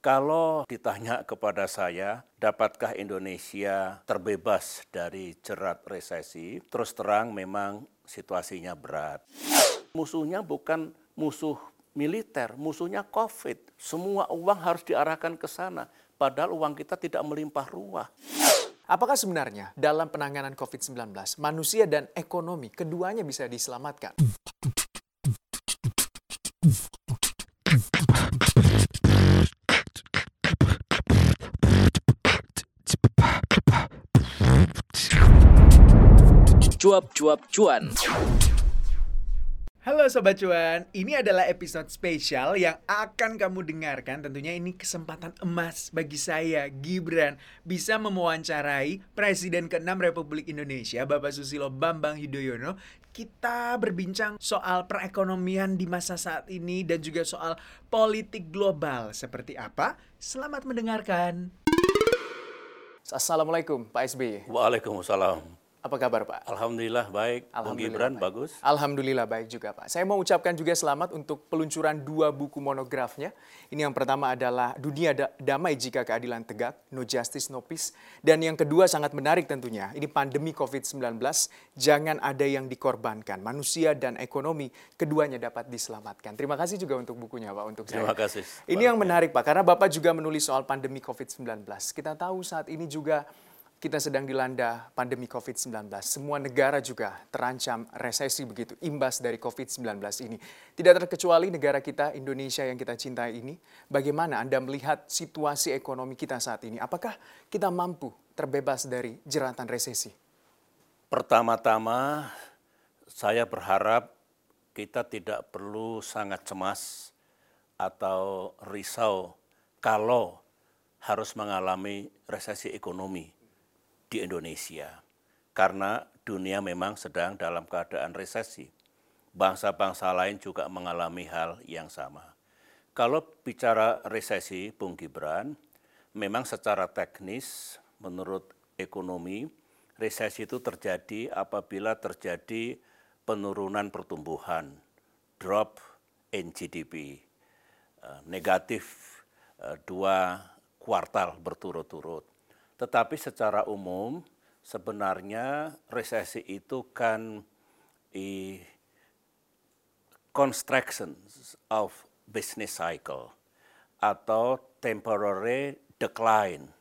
Kalau ditanya kepada saya, dapatkah Indonesia terbebas dari jerat resesi? Terus terang memang situasinya berat. Musuhnya bukan musuh militer, musuhnya COVID. Semua uang harus diarahkan ke sana, padahal uang kita tidak melimpah ruah. Apakah sebenarnya dalam penanganan COVID-19, manusia dan ekonomi keduanya bisa diselamatkan? Cuap-cuap cuan. Halo Sobat Cuan, ini adalah episode spesial yang akan kamu dengarkan. Tentunya ini kesempatan emas bagi saya, Gibran Bisa mewawancarai Presiden ke-6 Republik Indonesia, Bapak Susilo Bambang Yudhoyono. Kita berbincang soal perekonomian di masa saat ini Dan juga soal politik global. Seperti apa? Selamat mendengarkan. Assalamualaikum Pak SBY Waalaikumsalam apa kabar Pak? Alhamdulillah baik. Alhamdulillah Gibran baik. bagus. Alhamdulillah baik juga Pak. Saya mau ucapkan juga selamat untuk peluncuran dua buku monografnya. Ini yang pertama adalah Dunia Damai Jika Keadilan Tegak, No Justice No Peace. Dan yang kedua sangat menarik tentunya, ini pandemi COVID-19, jangan ada yang dikorbankan. Manusia dan ekonomi keduanya dapat diselamatkan. Terima kasih juga untuk bukunya Pak untuk Terima saya. kasih. Ini yang menarik Pak, karena Bapak juga menulis soal pandemi COVID-19. Kita tahu saat ini juga kita sedang dilanda pandemi COVID-19. Semua negara juga terancam resesi begitu, imbas dari COVID-19 ini. Tidak terkecuali negara kita, Indonesia yang kita cintai ini. Bagaimana Anda melihat situasi ekonomi kita saat ini? Apakah kita mampu terbebas dari jeratan resesi? Pertama-tama, saya berharap kita tidak perlu sangat cemas atau risau kalau harus mengalami resesi ekonomi di Indonesia. Karena dunia memang sedang dalam keadaan resesi. Bangsa-bangsa lain juga mengalami hal yang sama. Kalau bicara resesi, Bung Gibran, memang secara teknis menurut ekonomi, resesi itu terjadi apabila terjadi penurunan pertumbuhan, drop in GDP, eh, negatif eh, dua kuartal berturut-turut. Tetapi secara umum sebenarnya resesi itu kan i construction of business cycle atau temporary decline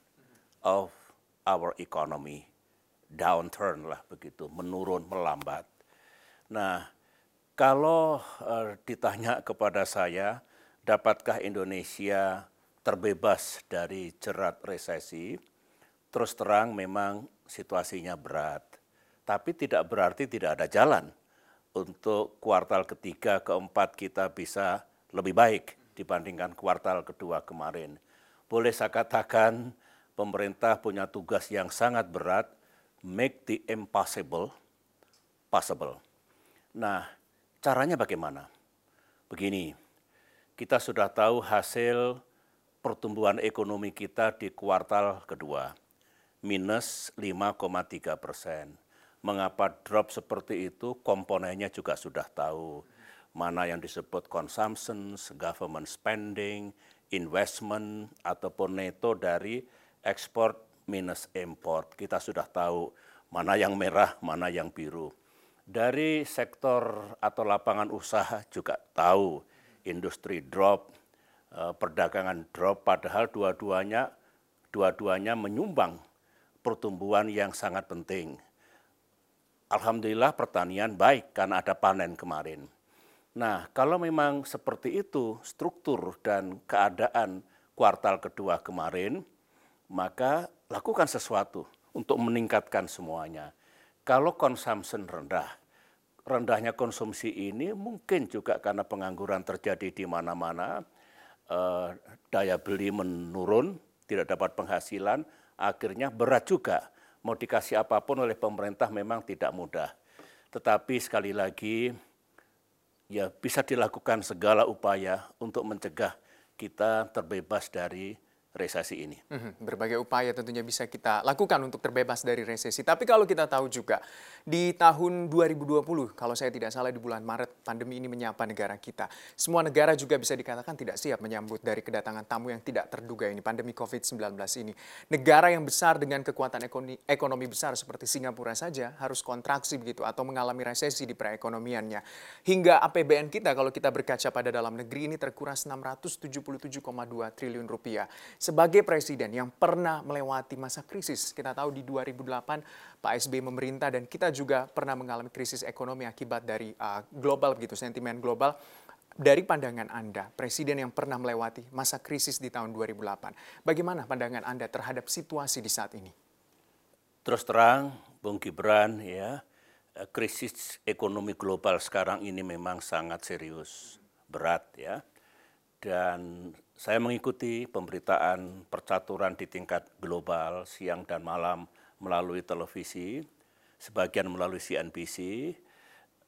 of our economy downturn lah begitu menurun melambat. Nah kalau uh, ditanya kepada saya dapatkah Indonesia terbebas dari jerat resesi? Terus terang memang situasinya berat. Tapi tidak berarti tidak ada jalan untuk kuartal ketiga, keempat kita bisa lebih baik dibandingkan kuartal kedua kemarin. Boleh saya katakan pemerintah punya tugas yang sangat berat, make the impossible possible. Nah, caranya bagaimana? Begini, kita sudah tahu hasil pertumbuhan ekonomi kita di kuartal kedua minus 5,3 persen. Mengapa drop seperti itu? Komponennya juga sudah tahu. Mana yang disebut consumption, government spending, investment, ataupun neto dari ekspor minus import. Kita sudah tahu mana yang merah, mana yang biru. Dari sektor atau lapangan usaha juga tahu industri drop, eh, perdagangan drop, padahal dua-duanya dua-duanya menyumbang pertumbuhan yang sangat penting. Alhamdulillah pertanian baik karena ada panen kemarin. Nah, kalau memang seperti itu struktur dan keadaan kuartal kedua kemarin, maka lakukan sesuatu untuk meningkatkan semuanya. Kalau consumption rendah, rendahnya konsumsi ini mungkin juga karena pengangguran terjadi di mana-mana, eh, daya beli menurun, tidak dapat penghasilan, akhirnya berat juga. Mau dikasih apa pun oleh pemerintah memang tidak mudah. Tetapi sekali lagi ya bisa dilakukan segala upaya untuk mencegah kita terbebas dari resesi ini. Mhm, Berbagai upaya tentunya bisa kita lakukan untuk terbebas dari resesi. Tapi kalau kita tahu juga di tahun 2020, kalau saya tidak salah di bulan Maret, pandemi ini menyapa negara kita. Semua negara juga bisa dikatakan tidak siap menyambut dari kedatangan tamu yang tidak terduga ini, pandemi COVID-19 ini. Negara yang besar dengan kekuatan ekonomi, ekonomi besar seperti Singapura saja harus kontraksi begitu atau mengalami resesi di perekonomiannya. Hingga APBN kita kalau kita berkaca pada dalam negeri ini terkuras 677,2 triliun rupiah sebagai presiden yang pernah melewati masa krisis. Kita tahu di 2008 Pak SBY memerintah dan kita juga pernah mengalami krisis ekonomi akibat dari uh, global begitu, sentimen global. Dari pandangan Anda, presiden yang pernah melewati masa krisis di tahun 2008, bagaimana pandangan Anda terhadap situasi di saat ini? Terus terang, Bung Gibran, ya, eh, krisis ekonomi global sekarang ini memang sangat serius, berat, ya. Dan saya mengikuti pemberitaan percaturan di tingkat global siang dan malam melalui televisi, sebagian melalui CNBC,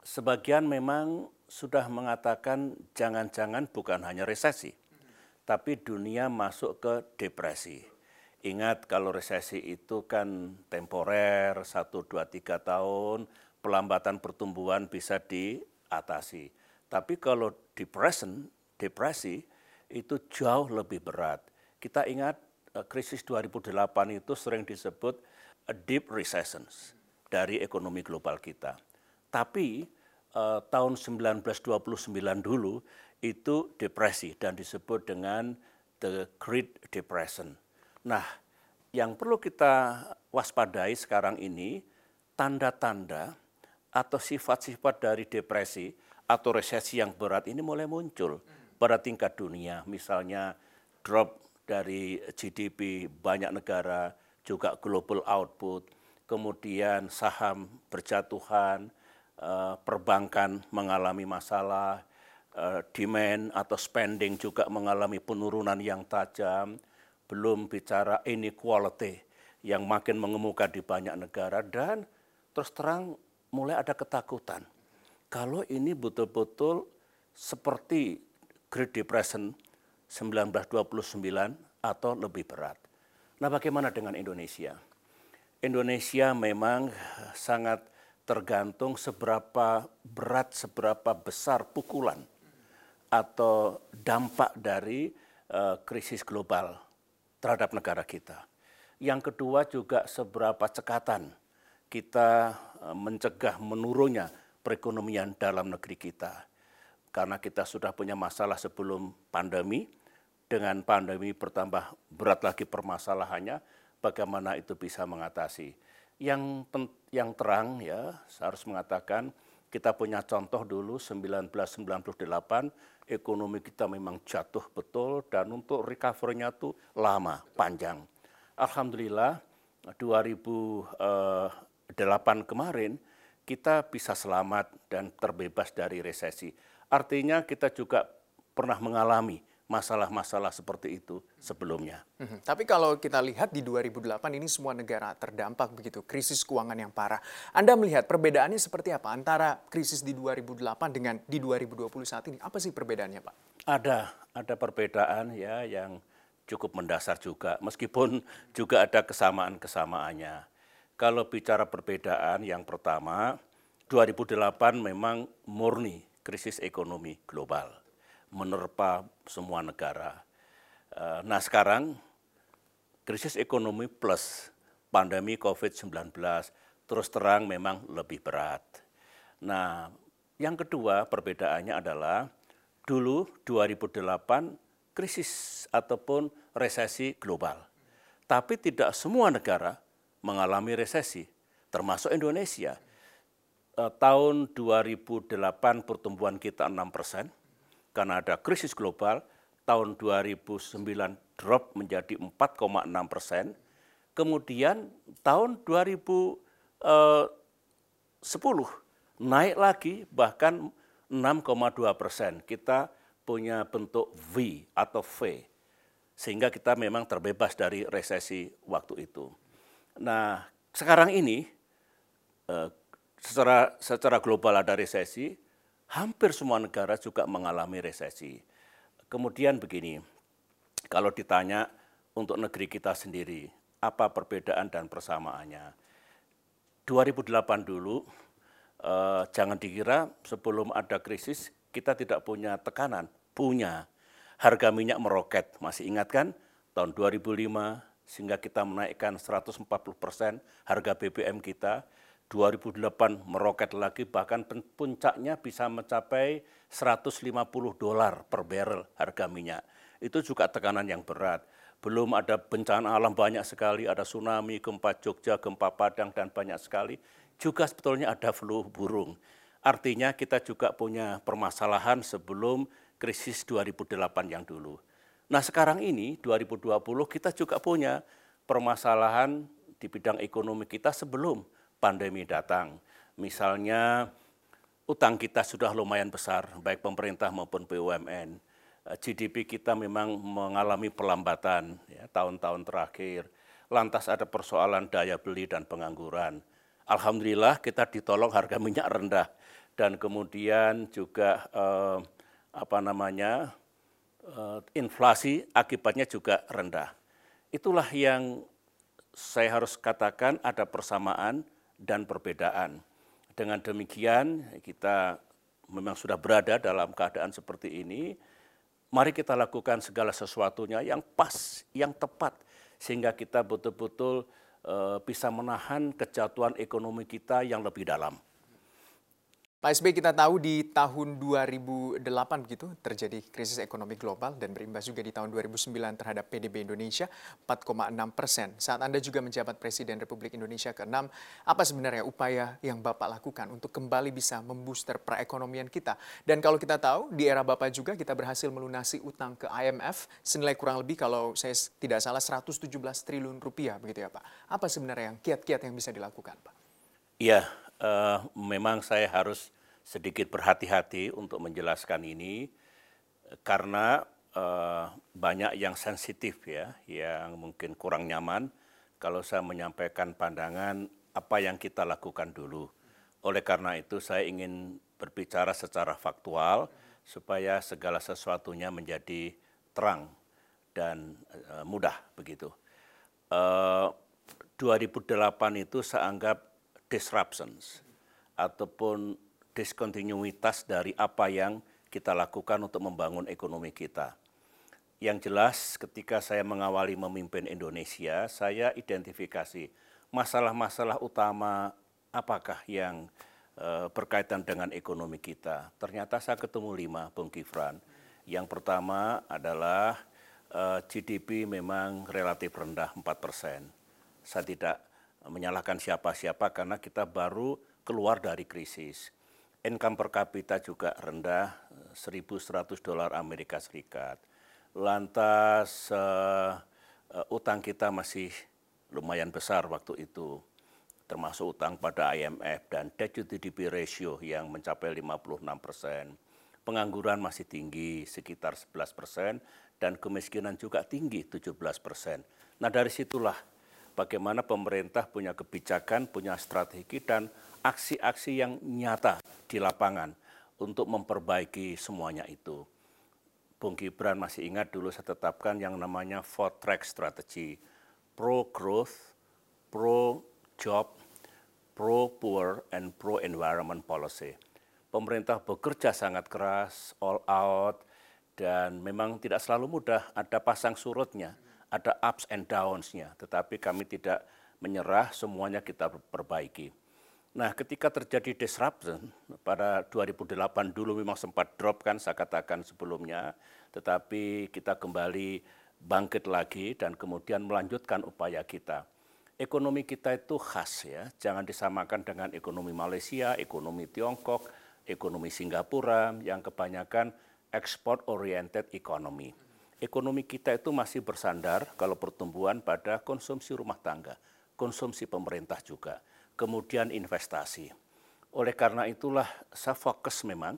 sebagian memang sudah mengatakan jangan-jangan bukan hanya resesi, tapi dunia masuk ke depresi. Ingat kalau resesi itu kan temporer, 1, 2, 3 tahun, pelambatan pertumbuhan bisa diatasi. Tapi kalau depression, depresi itu jauh lebih berat. Kita ingat uh, krisis 2008 itu sering disebut a deep recession dari ekonomi global kita. Tapi uh, tahun 1929 dulu itu depresi dan disebut dengan the Great Depression. Nah, yang perlu kita waspadai sekarang ini tanda-tanda atau sifat-sifat dari depresi atau resesi yang berat ini mulai muncul pada tingkat dunia. Misalnya drop dari GDP banyak negara, juga global output, kemudian saham berjatuhan, eh, perbankan mengalami masalah, eh, demand atau spending juga mengalami penurunan yang tajam, belum bicara inequality yang makin mengemuka di banyak negara dan terus terang mulai ada ketakutan. Kalau ini betul-betul seperti Great Depression 1929 atau lebih berat. Nah, bagaimana dengan Indonesia? Indonesia memang sangat tergantung seberapa berat, seberapa besar pukulan atau dampak dari uh, krisis global terhadap negara kita. Yang kedua juga seberapa cekatan kita uh, mencegah menurunnya perekonomian dalam negeri kita karena kita sudah punya masalah sebelum pandemi, dengan pandemi bertambah berat lagi permasalahannya, bagaimana itu bisa mengatasi. Yang yang terang ya, saya harus mengatakan kita punya contoh dulu 1998 ekonomi kita memang jatuh betul dan untuk recovery-nya tuh lama, panjang. Alhamdulillah 2008 kemarin kita bisa selamat dan terbebas dari resesi. Artinya kita juga pernah mengalami masalah-masalah seperti itu sebelumnya. Hmm, tapi kalau kita lihat di 2008 ini semua negara terdampak begitu, krisis keuangan yang parah. Anda melihat perbedaannya seperti apa antara krisis di 2008 dengan di 2020 saat ini? Apa sih perbedaannya Pak? Ada, ada perbedaan ya yang cukup mendasar juga, meskipun juga ada kesamaan-kesamaannya. Kalau bicara perbedaan yang pertama, 2008 memang murni krisis ekonomi global menerpa semua negara. Eh, nah sekarang krisis ekonomi plus pandemi COVID-19 terus terang memang lebih berat. Nah yang kedua perbedaannya adalah dulu 2008 krisis ataupun resesi global. Tapi tidak semua negara mengalami resesi, termasuk Indonesia eh, tahun 2008 pertumbuhan kita 6 persen, karena ada krisis global, tahun 2009 drop menjadi 4,6 persen, kemudian tahun 2010 eh, naik lagi bahkan 6,2 persen. Kita punya bentuk V atau V, sehingga kita memang terbebas dari resesi waktu itu. Nah, sekarang ini eh, secara secara global ada resesi, hampir semua negara juga mengalami resesi. Kemudian begini, kalau ditanya untuk negeri kita sendiri. Apa perbedaan dan persamaannya? 2008 dulu, eh, jangan dikira sebelum ada krisis kita tidak punya tekanan, punya. Harga minyak meroket, masih ingat kan? Tahun 2005 sehingga kita menaikkan 140 persen harga BBM kita. 2008 meroket lagi bahkan puncaknya bisa mencapai 150 dolar per barrel harga minyak. Itu juga tekanan yang berat. Belum ada bencana alam banyak sekali, ada tsunami, gempa Jogja, gempa Padang dan banyak sekali. Juga sebetulnya ada flu burung. Artinya kita juga punya permasalahan sebelum krisis 2008 yang dulu. Nah sekarang ini 2020 kita juga punya permasalahan di bidang ekonomi kita sebelum pandemi datang. Misalnya utang kita sudah lumayan besar, baik pemerintah maupun BUMN. Eh, GDP kita memang mengalami pelambatan ya, tahun-tahun terakhir. Lantas ada persoalan daya beli dan pengangguran. Alhamdulillah kita ditolong harga minyak rendah dan kemudian juga eh, apa namanya eh, inflasi akibatnya juga rendah. Itulah yang saya harus katakan ada persamaan dan perbedaan. Dengan demikian kita memang sudah berada dalam keadaan seperti ini, mari kita lakukan segala sesuatunya yang pas, yang tepat, sehingga kita betul-betul uh, bisa menahan kejatuhan ekonomi kita yang lebih dalam. Pak SBY kita tahu di tahun 2008 begitu terjadi krisis ekonomi global dan berimbas juga di tahun 2009 terhadap PDB Indonesia 4,6 persen. Saat Anda juga menjabat Presiden Republik Indonesia ke-6, apa sebenarnya upaya yang Bapak lakukan untuk kembali bisa membooster perekonomian kita? Dan kalau kita tahu di era Bapak juga kita berhasil melunasi utang ke IMF senilai kurang lebih kalau saya tidak salah 117 triliun rupiah begitu ya Pak. Apa sebenarnya yang kiat-kiat yang bisa dilakukan Pak? Iya, uh, memang saya harus sedikit berhati-hati untuk menjelaskan ini karena uh, banyak yang sensitif ya, yang mungkin kurang nyaman kalau saya menyampaikan pandangan apa yang kita lakukan dulu. Oleh karena itu saya ingin berbicara secara faktual supaya segala sesuatunya menjadi terang dan uh, mudah begitu. Uh, 2008 itu saya anggap disruptions ataupun diskontinuitas dari apa yang kita lakukan untuk membangun ekonomi kita. Yang jelas ketika saya mengawali memimpin Indonesia, saya identifikasi masalah-masalah utama apakah yang uh, berkaitan dengan ekonomi kita. Ternyata saya ketemu lima, Bung Kifran. Yang pertama adalah uh, eh, GDP memang relatif rendah 4 persen. Saya tidak menyalahkan siapa-siapa karena kita baru keluar dari krisis. Income per kapita juga rendah, 1.100 dolar Amerika Serikat. Lantas uh, uh, utang kita masih lumayan besar waktu itu, termasuk utang pada IMF dan debt to GDP ratio yang mencapai 56 persen. Pengangguran masih tinggi, sekitar 11 persen, dan kemiskinan juga tinggi, 17 persen. Nah dari situlah bagaimana pemerintah punya kebijakan, punya strategi, dan aksi-aksi yang nyata di lapangan untuk memperbaiki semuanya itu. Bung Gibran masih ingat dulu saya tetapkan yang namanya four track strategy, pro growth, pro job, pro poor, and pro environment policy. Pemerintah bekerja sangat keras, all out, dan memang tidak selalu mudah, ada pasang surutnya ada ups and downs-nya, tetapi kami tidak menyerah, semuanya kita perbaiki. Nah, ketika terjadi disruption pada 2008 dulu memang sempat drop kan saya katakan sebelumnya, tetapi kita kembali bangkit lagi dan kemudian melanjutkan upaya kita. Ekonomi kita itu khas ya, jangan disamakan dengan ekonomi Malaysia, ekonomi Tiongkok, ekonomi Singapura yang kebanyakan export oriented economy ekonomi kita itu masih bersandar kalau pertumbuhan pada konsumsi rumah tangga, konsumsi pemerintah juga, kemudian investasi. Oleh karena itulah saya fokus memang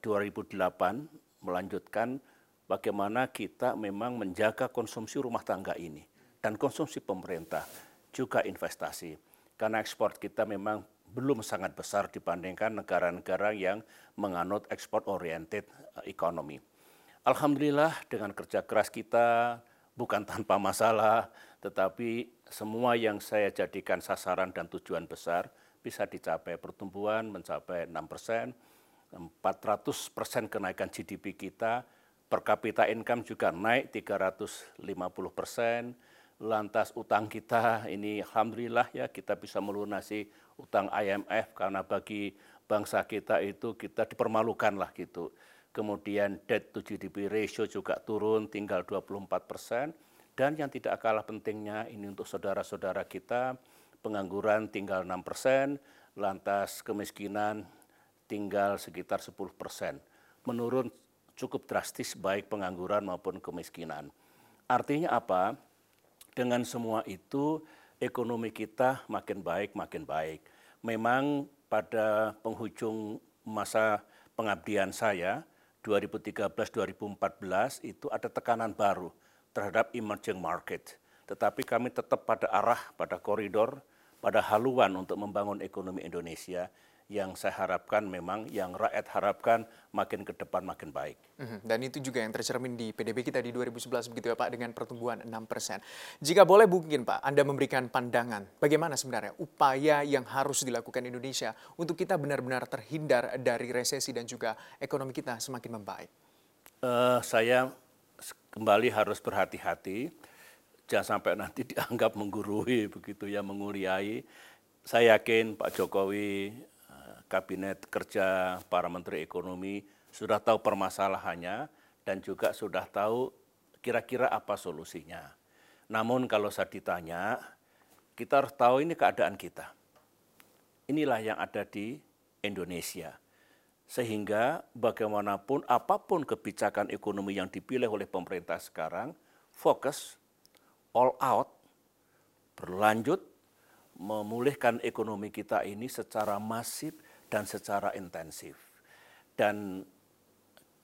2008 eh, melanjutkan bagaimana kita memang menjaga konsumsi rumah tangga ini dan konsumsi pemerintah juga investasi. Karena ekspor kita memang belum sangat besar dibandingkan negara-negara yang menganut ekspor oriented eh, economy. Alhamdulillah dengan kerja keras kita, bukan tanpa masalah, tetapi semua yang saya jadikan sasaran dan tujuan besar bisa dicapai. Pertumbuhan mencapai 6 persen, 400 persen kenaikan GDP kita, per kapita income juga naik 350 persen, lantas utang kita ini alhamdulillah ya kita bisa melunasi utang IMF karena bagi bangsa kita itu kita dipermalukan lah gitu. Kemudian debt to GDP ratio juga turun tinggal 24 persen dan yang tidak kalah pentingnya ini untuk saudara-saudara kita, pengangguran tinggal 6 persen, lantas kemiskinan tinggal sekitar 10 persen. Menurun cukup drastis baik pengangguran maupun kemiskinan. Artinya apa? Dengan semua itu ekonomi kita makin baik, makin baik. Memang pada penghujung masa pengabdian saya 2013-2014 itu ada tekanan baru terhadap emerging market. Tetapi kami tetap pada arah, pada koridor, pada haluan untuk membangun ekonomi Indonesia yang saya harapkan memang yang rakyat harapkan makin ke depan makin baik. Mhm, dan itu juga yang tercermin di PDB kita di 2011 begitu ya Pak dengan pertumbuhan 6 persen. Jika boleh mungkin Pak Anda memberikan pandangan bagaimana sebenarnya upaya yang harus dilakukan Indonesia untuk kita benar-benar terhindar dari resesi dan juga ekonomi kita semakin membaik. Uh, saya kembali harus berhati-hati, jangan sampai nanti dianggap menggurui begitu ya, menguliai. Saya yakin Pak Jokowi, Kabinet Kerja, para Menteri Ekonomi sudah tahu permasalahannya dan juga sudah tahu kira-kira apa solusinya. Namun kalau saya ditanya, kita harus tahu ini keadaan kita. Inilah yang ada di Indonesia sehingga bagaimanapun apa pun kebijakan ekonomi yang dipilih oleh pemerintah sekarang, fokus all out, berlanjut, memulihkan ekonomi kita ini secara masif dan secara intensif. Dan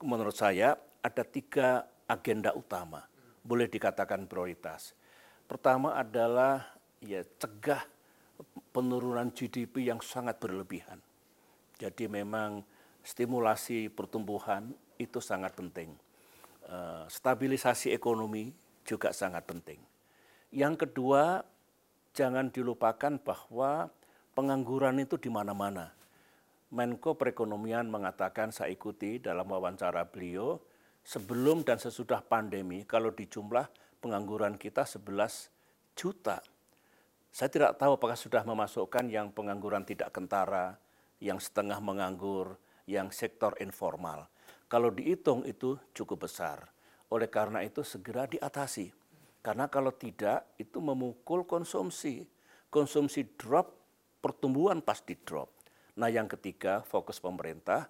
menurut saya ada tiga agenda utama, boleh dikatakan prioritas. Pertama adalah ya cegah penurunan GDP yang sangat berlebihan. Jadi memang stimulasi pertumbuhan itu sangat penting. Uh, stabilisasi ekonomi juga sangat penting. Yang kedua, jangan dilupakan bahwa pengangguran itu di mana-mana. Menko Perekonomian mengatakan saya ikuti dalam wawancara beliau, sebelum dan sesudah pandemi kalau dijumlah pengangguran kita 11 juta. Saya tidak tahu apakah sudah memasukkan yang pengangguran tidak kentara, yang setengah menganggur, yang sektor informal. Kalau dihitung itu cukup besar. Oleh karena itu segera diatasi. Karena kalau tidak itu memukul konsumsi. Konsumsi drop, pertumbuhan pasti drop. Nah yang ketiga fokus pemerintah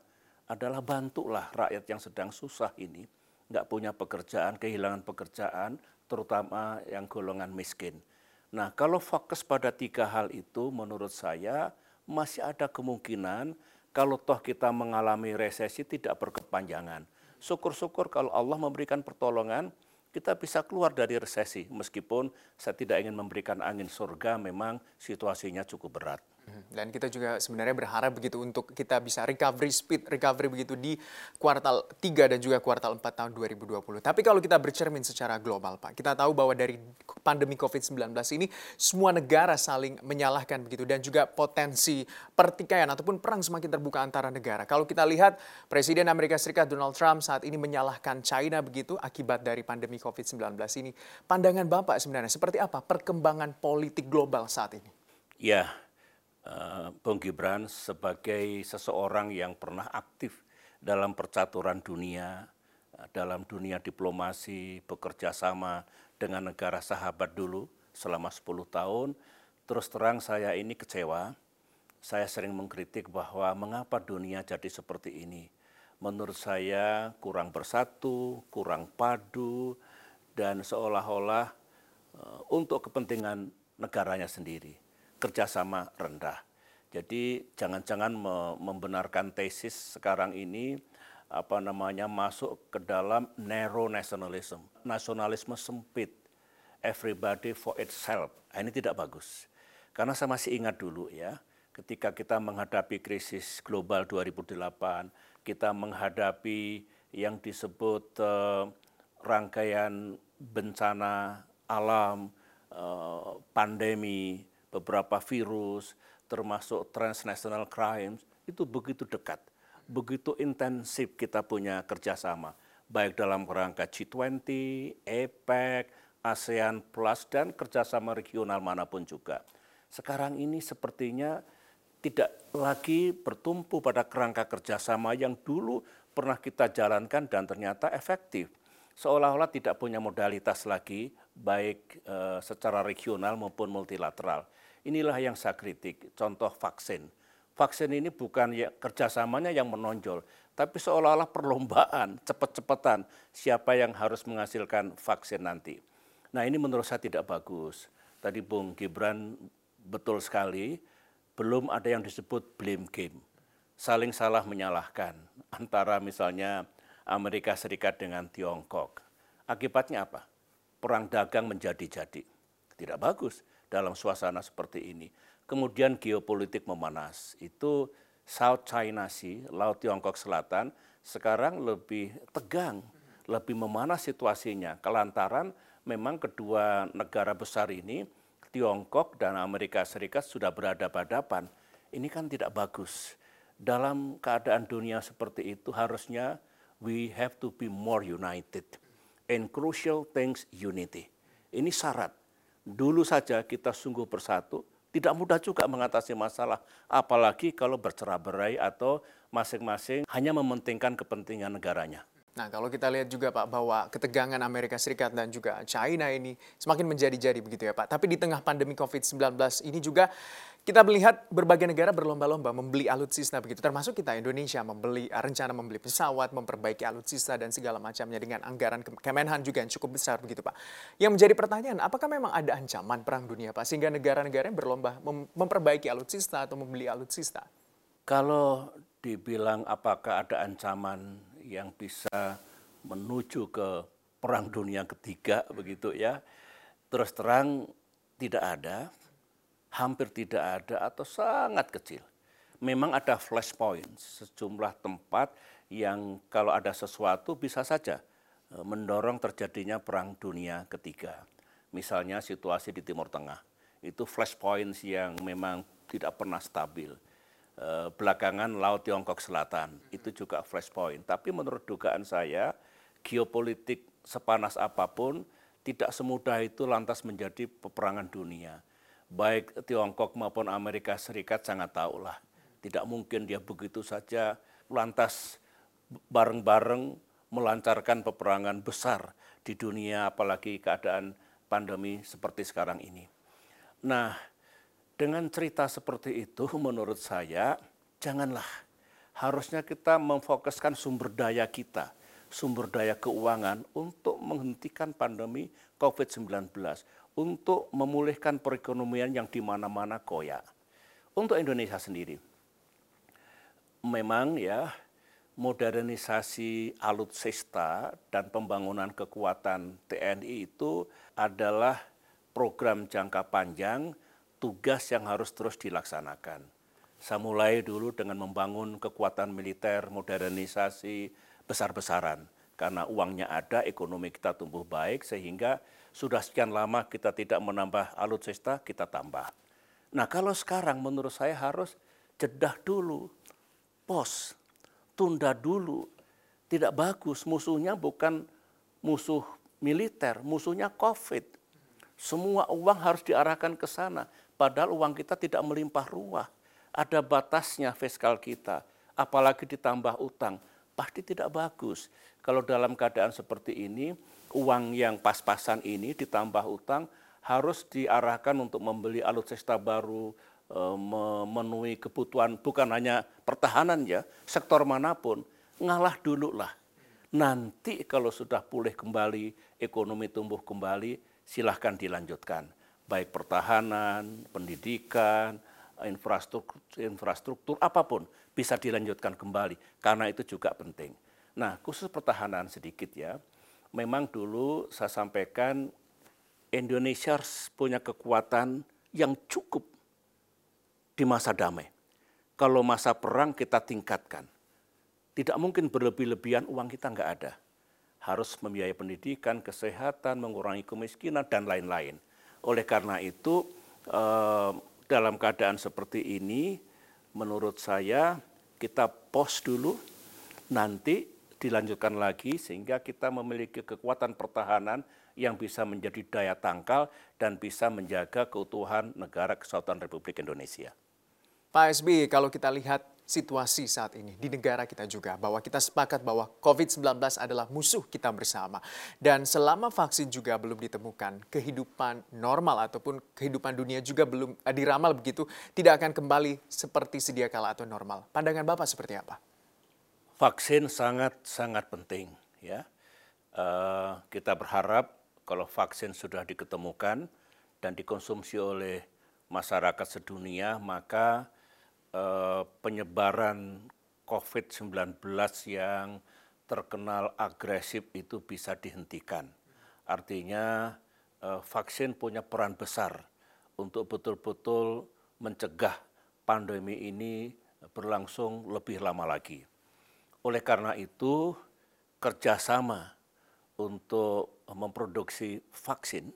adalah bantulah rakyat yang sedang susah ini. Nggak punya pekerjaan, kehilangan pekerjaan, terutama yang golongan miskin. Nah kalau fokus pada tiga hal itu menurut saya masih ada kemungkinan kalau toh kita mengalami resesi tidak berkepanjangan. Syukur-syukur kalau Allah memberikan pertolongan, kita bisa keluar dari resesi. Meskipun saya tidak ingin memberikan angin surga, memang situasinya cukup berat. Hmm, dan kita juga sebenarnya berharap begitu untuk kita bisa recovery speed, recovery begitu di kuartal 3 dan juga kuartal 4 tahun 2020. Tapi kalau kita bercermin secara global Pak, kita tahu bahwa dari pandemi COVID-19 ini semua negara saling menyalahkan begitu dan juga potensi pertikaian ataupun perang semakin terbuka antara negara. Kalau kita lihat Presiden Amerika Serikat Donald Trump saat ini menyalahkan China begitu akibat dari pandemi COVID-19 ini. Pandangan Bapak sebenarnya seperti apa perkembangan politik global saat ini? Ya, Bung Gibran sebagai seseorang yang pernah aktif dalam percaturan dunia, uh, dalam dunia diplomasi, bekerja sama dengan negara sahabat dulu selama 10 tahun, terus terang saya ini kecewa. Saya sering mengkritik bahwa mengapa dunia jadi seperti ini. Menurut saya kurang bersatu, kurang padu, dan seolah-olah uh, untuk kepentingan negaranya sendiri kerjasama rendah. Jadi jangan-jangan membenarkan tesis sekarang ini apa namanya masuk ke dalam narrow nationalism, nasionalisme sempit, everybody for itself. Nah, ini tidak bagus. Karena saya masih ingat dulu ya, ketika kita menghadapi krisis global 2008, kita menghadapi yang disebut uh, rangkaian bencana alam, eh, pandemi, beberapa virus, termasuk transnational crimes, itu begitu dekat, begitu intensif kita punya kerjasama, baik dalam kerangka G20, APEC, ASEAN Plus, dan kerjasama regional mana pun juga. Sekarang ini sepertinya tidak lagi bertumpu pada kerangka kerjasama yang dulu pernah kita jalankan dan ternyata efektif. Seolah-olah tidak punya modalitas lagi, baik e, secara regional maupun multilateral. Inilah yang saya kritik, contoh vaksin. Vaksin ini bukan ya, kerjasamanya yang menonjol, tapi seolah-olah perlombaan, cepat-cepatan siapa yang harus menghasilkan vaksin nanti. Nah ini menurut saya tidak bagus. Tadi Bung Gibran betul sekali, belum ada yang disebut blame game. Saling salah menyalahkan antara misalnya Amerika Serikat dengan Tiongkok. Akibatnya apa? Perang dagang menjadi-jadi. Tidak bagus dalam suasana seperti ini. Kemudian geopolitik memanas. Itu South China Sea, Laut Tiongkok Selatan, sekarang lebih tegang, lebih memanas situasinya. Kelantaran memang kedua negara besar ini, Tiongkok dan Amerika Serikat sudah berhadapan-hadapan. Ini kan tidak bagus. Dalam keadaan dunia seperti itu harusnya we have to be more united. And crucial things unity. Ini syarat dulu saja kita sungguh bersatu, tidak mudah juga mengatasi masalah, apalagi kalau bercerai-berai atau masing-masing hanya mementingkan kepentingan negaranya. Nah, kalau kita lihat juga Pak bahwa ketegangan Amerika Serikat dan juga China ini semakin menjadi-jadi begitu ya Pak. Tapi di tengah pandemi COVID-19 ini juga kita melihat berbagai negara berlomba-lomba membeli alutsista begitu, termasuk kita Indonesia membeli ah, rencana membeli pesawat, memperbaiki alutsista dan segala macamnya dengan anggaran Kemenhan juga yang cukup besar begitu Pak. Yang menjadi pertanyaan, apakah memang ada ancaman perang dunia Pak sehingga negara-negara yang berlomba mem memperbaiki alutsista atau membeli alutsista? Kalau dibilang apakah ada ancaman yang bisa menuju ke perang dunia ketiga begitu ya, terus terang tidak ada hampir tidak ada atau sangat kecil. Memang ada flashpoint, sejumlah tempat yang kalau ada sesuatu bisa saja e, mendorong terjadinya perang dunia ketiga. Misalnya situasi di Timur Tengah, itu flashpoints yang memang tidak pernah stabil. E, belakangan Laut Tiongkok Selatan, itu juga flashpoint. Tapi menurut dugaan saya, geopolitik sepanas apa pun tidak semudah itu lantas menjadi peperangan dunia baik Tiongkok maupun Amerika Serikat sangat tahulah. Tidak mungkin dia begitu saja lantas bareng-bareng melancarkan peperangan besar di dunia apalagi keadaan pandemi seperti sekarang ini. Nah, dengan cerita seperti itu menurut saya janganlah harusnya kita memfokuskan sumber daya kita, sumber daya keuangan untuk menghentikan pandemi COVID-19 untuk memulihkan perekonomian yang di mana-mana koyak. Untuk Indonesia sendiri, memang ya modernisasi alutsista dan pembangunan kekuatan TNI itu adalah program jangka panjang, tugas yang harus terus dilaksanakan. Saya mulai dulu dengan membangun kekuatan militer, modernisasi besar-besaran. Karena uangnya ada, ekonomi kita tumbuh baik, sehingga sudah sekian lama kita tidak menambah alutsista, kita tambah. Nah kalau sekarang menurut saya harus jedah dulu, pos, tunda dulu. Tidak bagus, musuhnya bukan musuh militer, musuhnya COVID. Semua uang harus diarahkan ke sana, padahal uang kita tidak melimpah ruah. Ada batasnya fiskal kita, apalagi ditambah utang, pasti tidak bagus. Kalau dalam keadaan seperti ini, uang yang pas-pasan ini ditambah utang harus diarahkan untuk membeli alutsista baru, e, memenuhi kebutuhan bukan hanya pertahanan ya, sektor mana pun, ngalah dulu lah. Nanti kalau sudah pulih kembali, ekonomi tumbuh kembali, silahkan dilanjutkan. Baik pertahanan, pendidikan, infrastruktur, infrastruktur apa pun bisa dilanjutkan kembali karena itu juga penting. Nah, khusus pertahanan sedikit ya memang dulu saya sampaikan Indonesia punya kekuatan yang cukup di masa damai. Kalau masa perang kita tingkatkan. Tidak mungkin berlebih-lebihan uang kita nggak ada. harus membiayai pendidikan, kesehatan, mengurangi kemiskinan, dan lain-lain. Oleh karena itu, eh, dalam keadaan seperti ini, menurut saya kita pos dulu, nanti dilanjutkan lagi sehingga kita memiliki kekuatan pertahanan yang bisa menjadi daya tangkal dan bisa menjaga keutuhan negara kesatuan Republik Indonesia. Pak SBY, kalau kita lihat situasi saat ini di negara kita juga bahwa kita sepakat bahwa COVID-19 adalah musuh kita bersama dan selama vaksin juga belum ditemukan kehidupan normal ataupun kehidupan dunia juga belum eh, diramal begitu tidak akan kembali seperti sedia kala atau normal. Pandangan Bapak seperti apa? Vaksin sangat sangat penting ya. Uh, kita berharap kalau vaksin sudah diketemukan dan dikonsumsi oleh masyarakat sedunia maka penyebaran COVID-19 yang terkenal agresif itu bisa dihentikan. Artinya eh, vaksin punya peran besar untuk betul-betul mencegah pandemi ini berlangsung lebih lama lagi. Oleh karena itu, kerjasama untuk memproduksi vaksin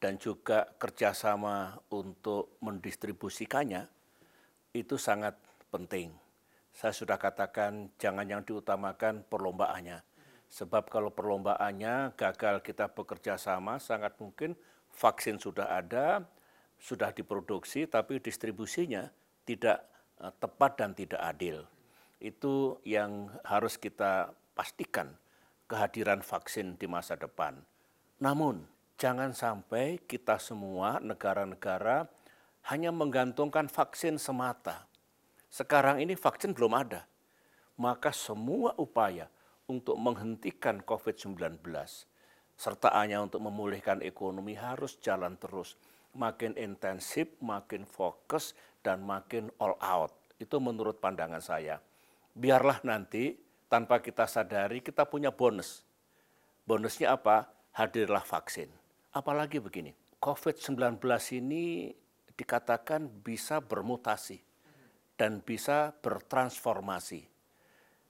dan juga kerjasama untuk mendistribusikannya itu sangat penting. Saya sudah katakan jangan yang diutamakan perlombaannya. Sebab kalau perlombaannya gagal kita bekerja sama, sangat mungkin vaksin sudah ada, sudah diproduksi, tapi distribusinya tidak eh, tepat dan tidak adil. Itu yang harus kita pastikan kehadiran vaksin di masa depan. Namun, jangan sampai kita semua negara-negara hanya menggantungkan vaksin semata. Sekarang ini vaksin belum ada. Maka semua upaya untuk menghentikan COVID-19 sertaannya untuk memulihkan ekonomi harus jalan terus. Makin intensif, makin fokus, dan makin all out. Itu menurut pandangan saya. Biarlah nanti tanpa kita sadari kita punya bonus. Bonusnya apa? Hadirlah vaksin. Apalagi begini, COVID-19 ini dikatakan bisa bermutasi dan bisa bertransformasi.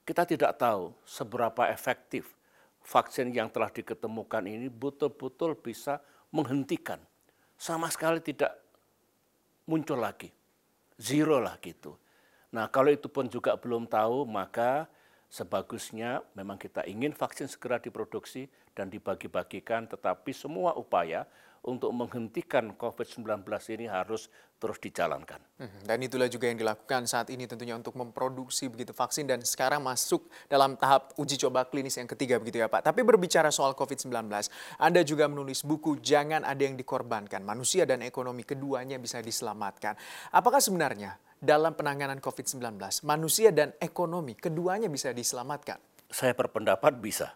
Kita tidak tahu seberapa efektif vaksin yang telah diketemukan ini betul-betul bisa menghentikan. Sama sekali tidak muncul lagi. Zero lah gitu. Nah kalau itu pun juga belum tahu, maka sebagusnya memang kita ingin vaksin segera diproduksi dan dibagi-bagikan, tetapi semua upaya untuk menghentikan COVID-19 ini harus terus dijalankan. Hmm, dan itulah juga yang dilakukan saat ini tentunya untuk memproduksi begitu vaksin dan sekarang masuk dalam tahap uji coba klinis yang ketiga begitu ya Pak. Tapi berbicara soal COVID-19, Anda juga menulis buku Jangan Ada Yang Dikorbankan, Manusia dan Ekonomi Keduanya Bisa Diselamatkan. Apakah sebenarnya dalam penanganan COVID-19, manusia dan ekonomi keduanya bisa diselamatkan? Saya berpendapat bisa.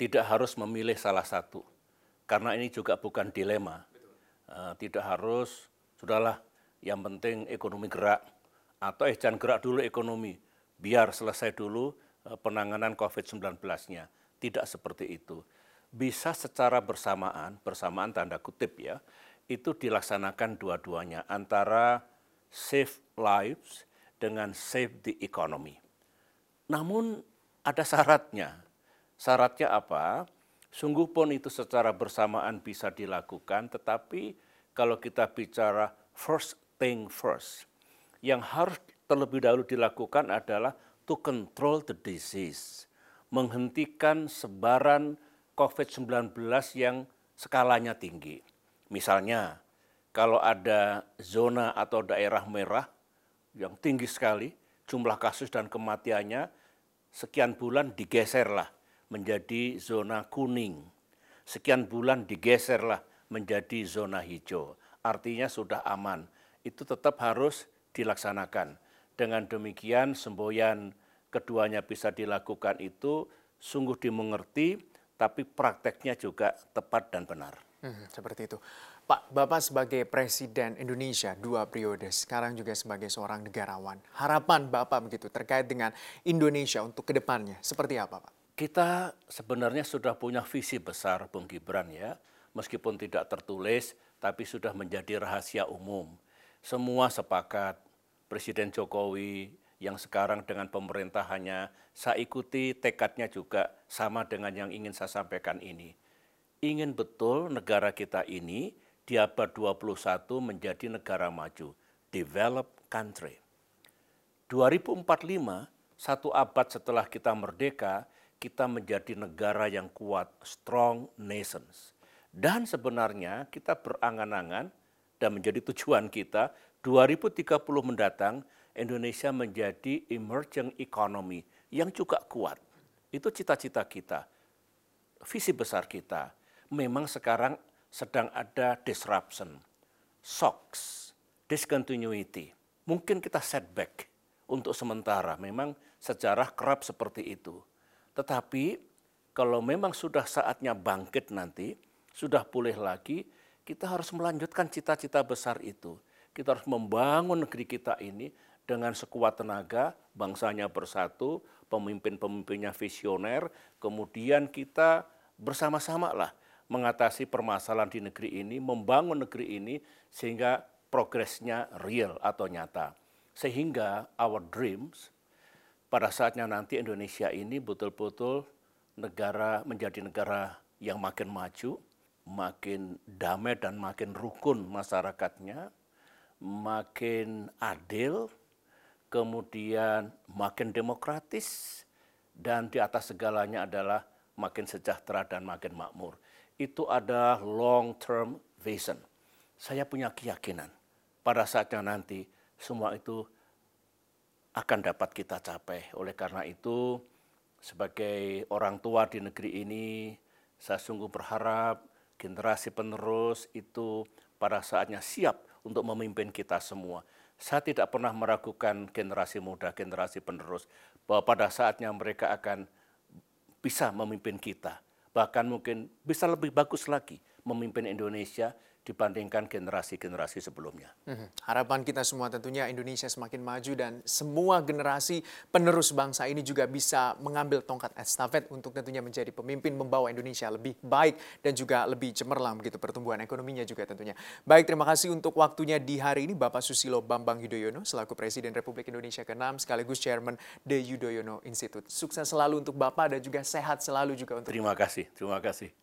Tidak harus memilih salah satu karena ini juga bukan dilema. Uh, tidak harus, sudahlah, yang penting ekonomi gerak. Atau eh jangan gerak dulu ekonomi, biar selesai dulu uh, penanganan COVID-19-nya. Tidak seperti itu. Bisa secara bersamaan, bersamaan tanda kutip ya, itu dilaksanakan dua-duanya antara save lives dengan save the economy. Namun ada syaratnya. Syaratnya apa? Sungguh pun itu secara bersamaan bisa dilakukan, tetapi kalau kita bicara first thing first, yang harus terlebih dahulu dilakukan adalah to control the disease, menghentikan sebaran COVID-19 yang skalanya tinggi. Misalnya, kalau ada zona atau daerah merah yang tinggi sekali, jumlah kasus dan kematiannya sekian bulan digeserlah menjadi zona kuning. Sekian bulan digeserlah menjadi zona hijau. Artinya sudah aman. Itu tetap harus dilaksanakan. Dengan demikian semboyan keduanya bisa dilakukan itu sungguh dimengerti, tapi prakteknya juga tepat dan benar. Hmm, seperti itu. Pak, Bapak sebagai Presiden Indonesia dua periode, sekarang juga sebagai seorang negarawan. Harapan Bapak begitu terkait dengan Indonesia untuk ke depannya, seperti apa Pak? Kita sebenarnya sudah punya visi besar Bung Gibran ya, meskipun tidak tertulis tapi sudah menjadi rahasia umum. Semua sepakat, Presiden Jokowi yang sekarang dengan pemerintahannya saya ikuti tekadnya juga sama dengan yang ingin saya sampaikan ini. Ingin betul negara kita ini di abad 21 menjadi negara maju, developed country. 2045, satu abad setelah kita merdeka, kita menjadi negara yang kuat, strong nations. Dan sebenarnya kita berangan-angan dan menjadi tujuan kita 2030 mendatang Indonesia menjadi emerging economy yang juga kuat. Itu cita-cita kita, visi besar kita. Memang sekarang sedang ada disruption, shocks, discontinuity. Mungkin kita setback untuk sementara. Memang sejarah kerap seperti itu. Tetapi kalau memang sudah saatnya bangkit nanti, sudah pulih lagi, kita harus melanjutkan cita-cita besar itu. Kita harus membangun negeri kita ini dengan sekuat tenaga, bangsanya bersatu, pemimpin-pemimpinnya visioner, kemudian kita bersama-sama lah mengatasi permasalahan di negeri ini, membangun negeri ini sehingga progresnya real atau nyata. Sehingga our dreams pada saatnya nanti Indonesia ini betul-betul negara menjadi negara yang makin maju, makin damai dan makin rukun masyarakatnya, makin adil, kemudian makin demokratis, dan di atas segalanya adalah makin sejahtera dan makin makmur. Itu adalah long term vision. Saya punya keyakinan pada saatnya nanti semua itu akan dapat kita capai. Oleh karena itu, sebagai orang tua di negeri ini, saya sungguh berharap generasi penerus itu pada saatnya siap untuk memimpin kita semua saya tidak pernah meragukan generasi muda, generasi penerus, bahwa pada saatnya mereka akan bisa memimpin kita. Bahkan mungkin bisa lebih bagus lagi memimpin Indonesia dibandingkan generasi-generasi sebelumnya. Hmm. Harapan kita semua tentunya Indonesia semakin maju dan semua generasi penerus bangsa ini juga bisa mengambil tongkat estafet untuk tentunya menjadi pemimpin membawa Indonesia lebih baik dan juga lebih cemerlang begitu pertumbuhan ekonominya juga tentunya. Baik, terima kasih untuk waktunya di hari ini Bapak Susilo Bambang Yudhoyono selaku Presiden Republik Indonesia ke-6 sekaligus Chairman The Yudhoyono Institute. Sukses selalu untuk Bapak dan juga sehat selalu juga untuk Terima kasih, terima kasih.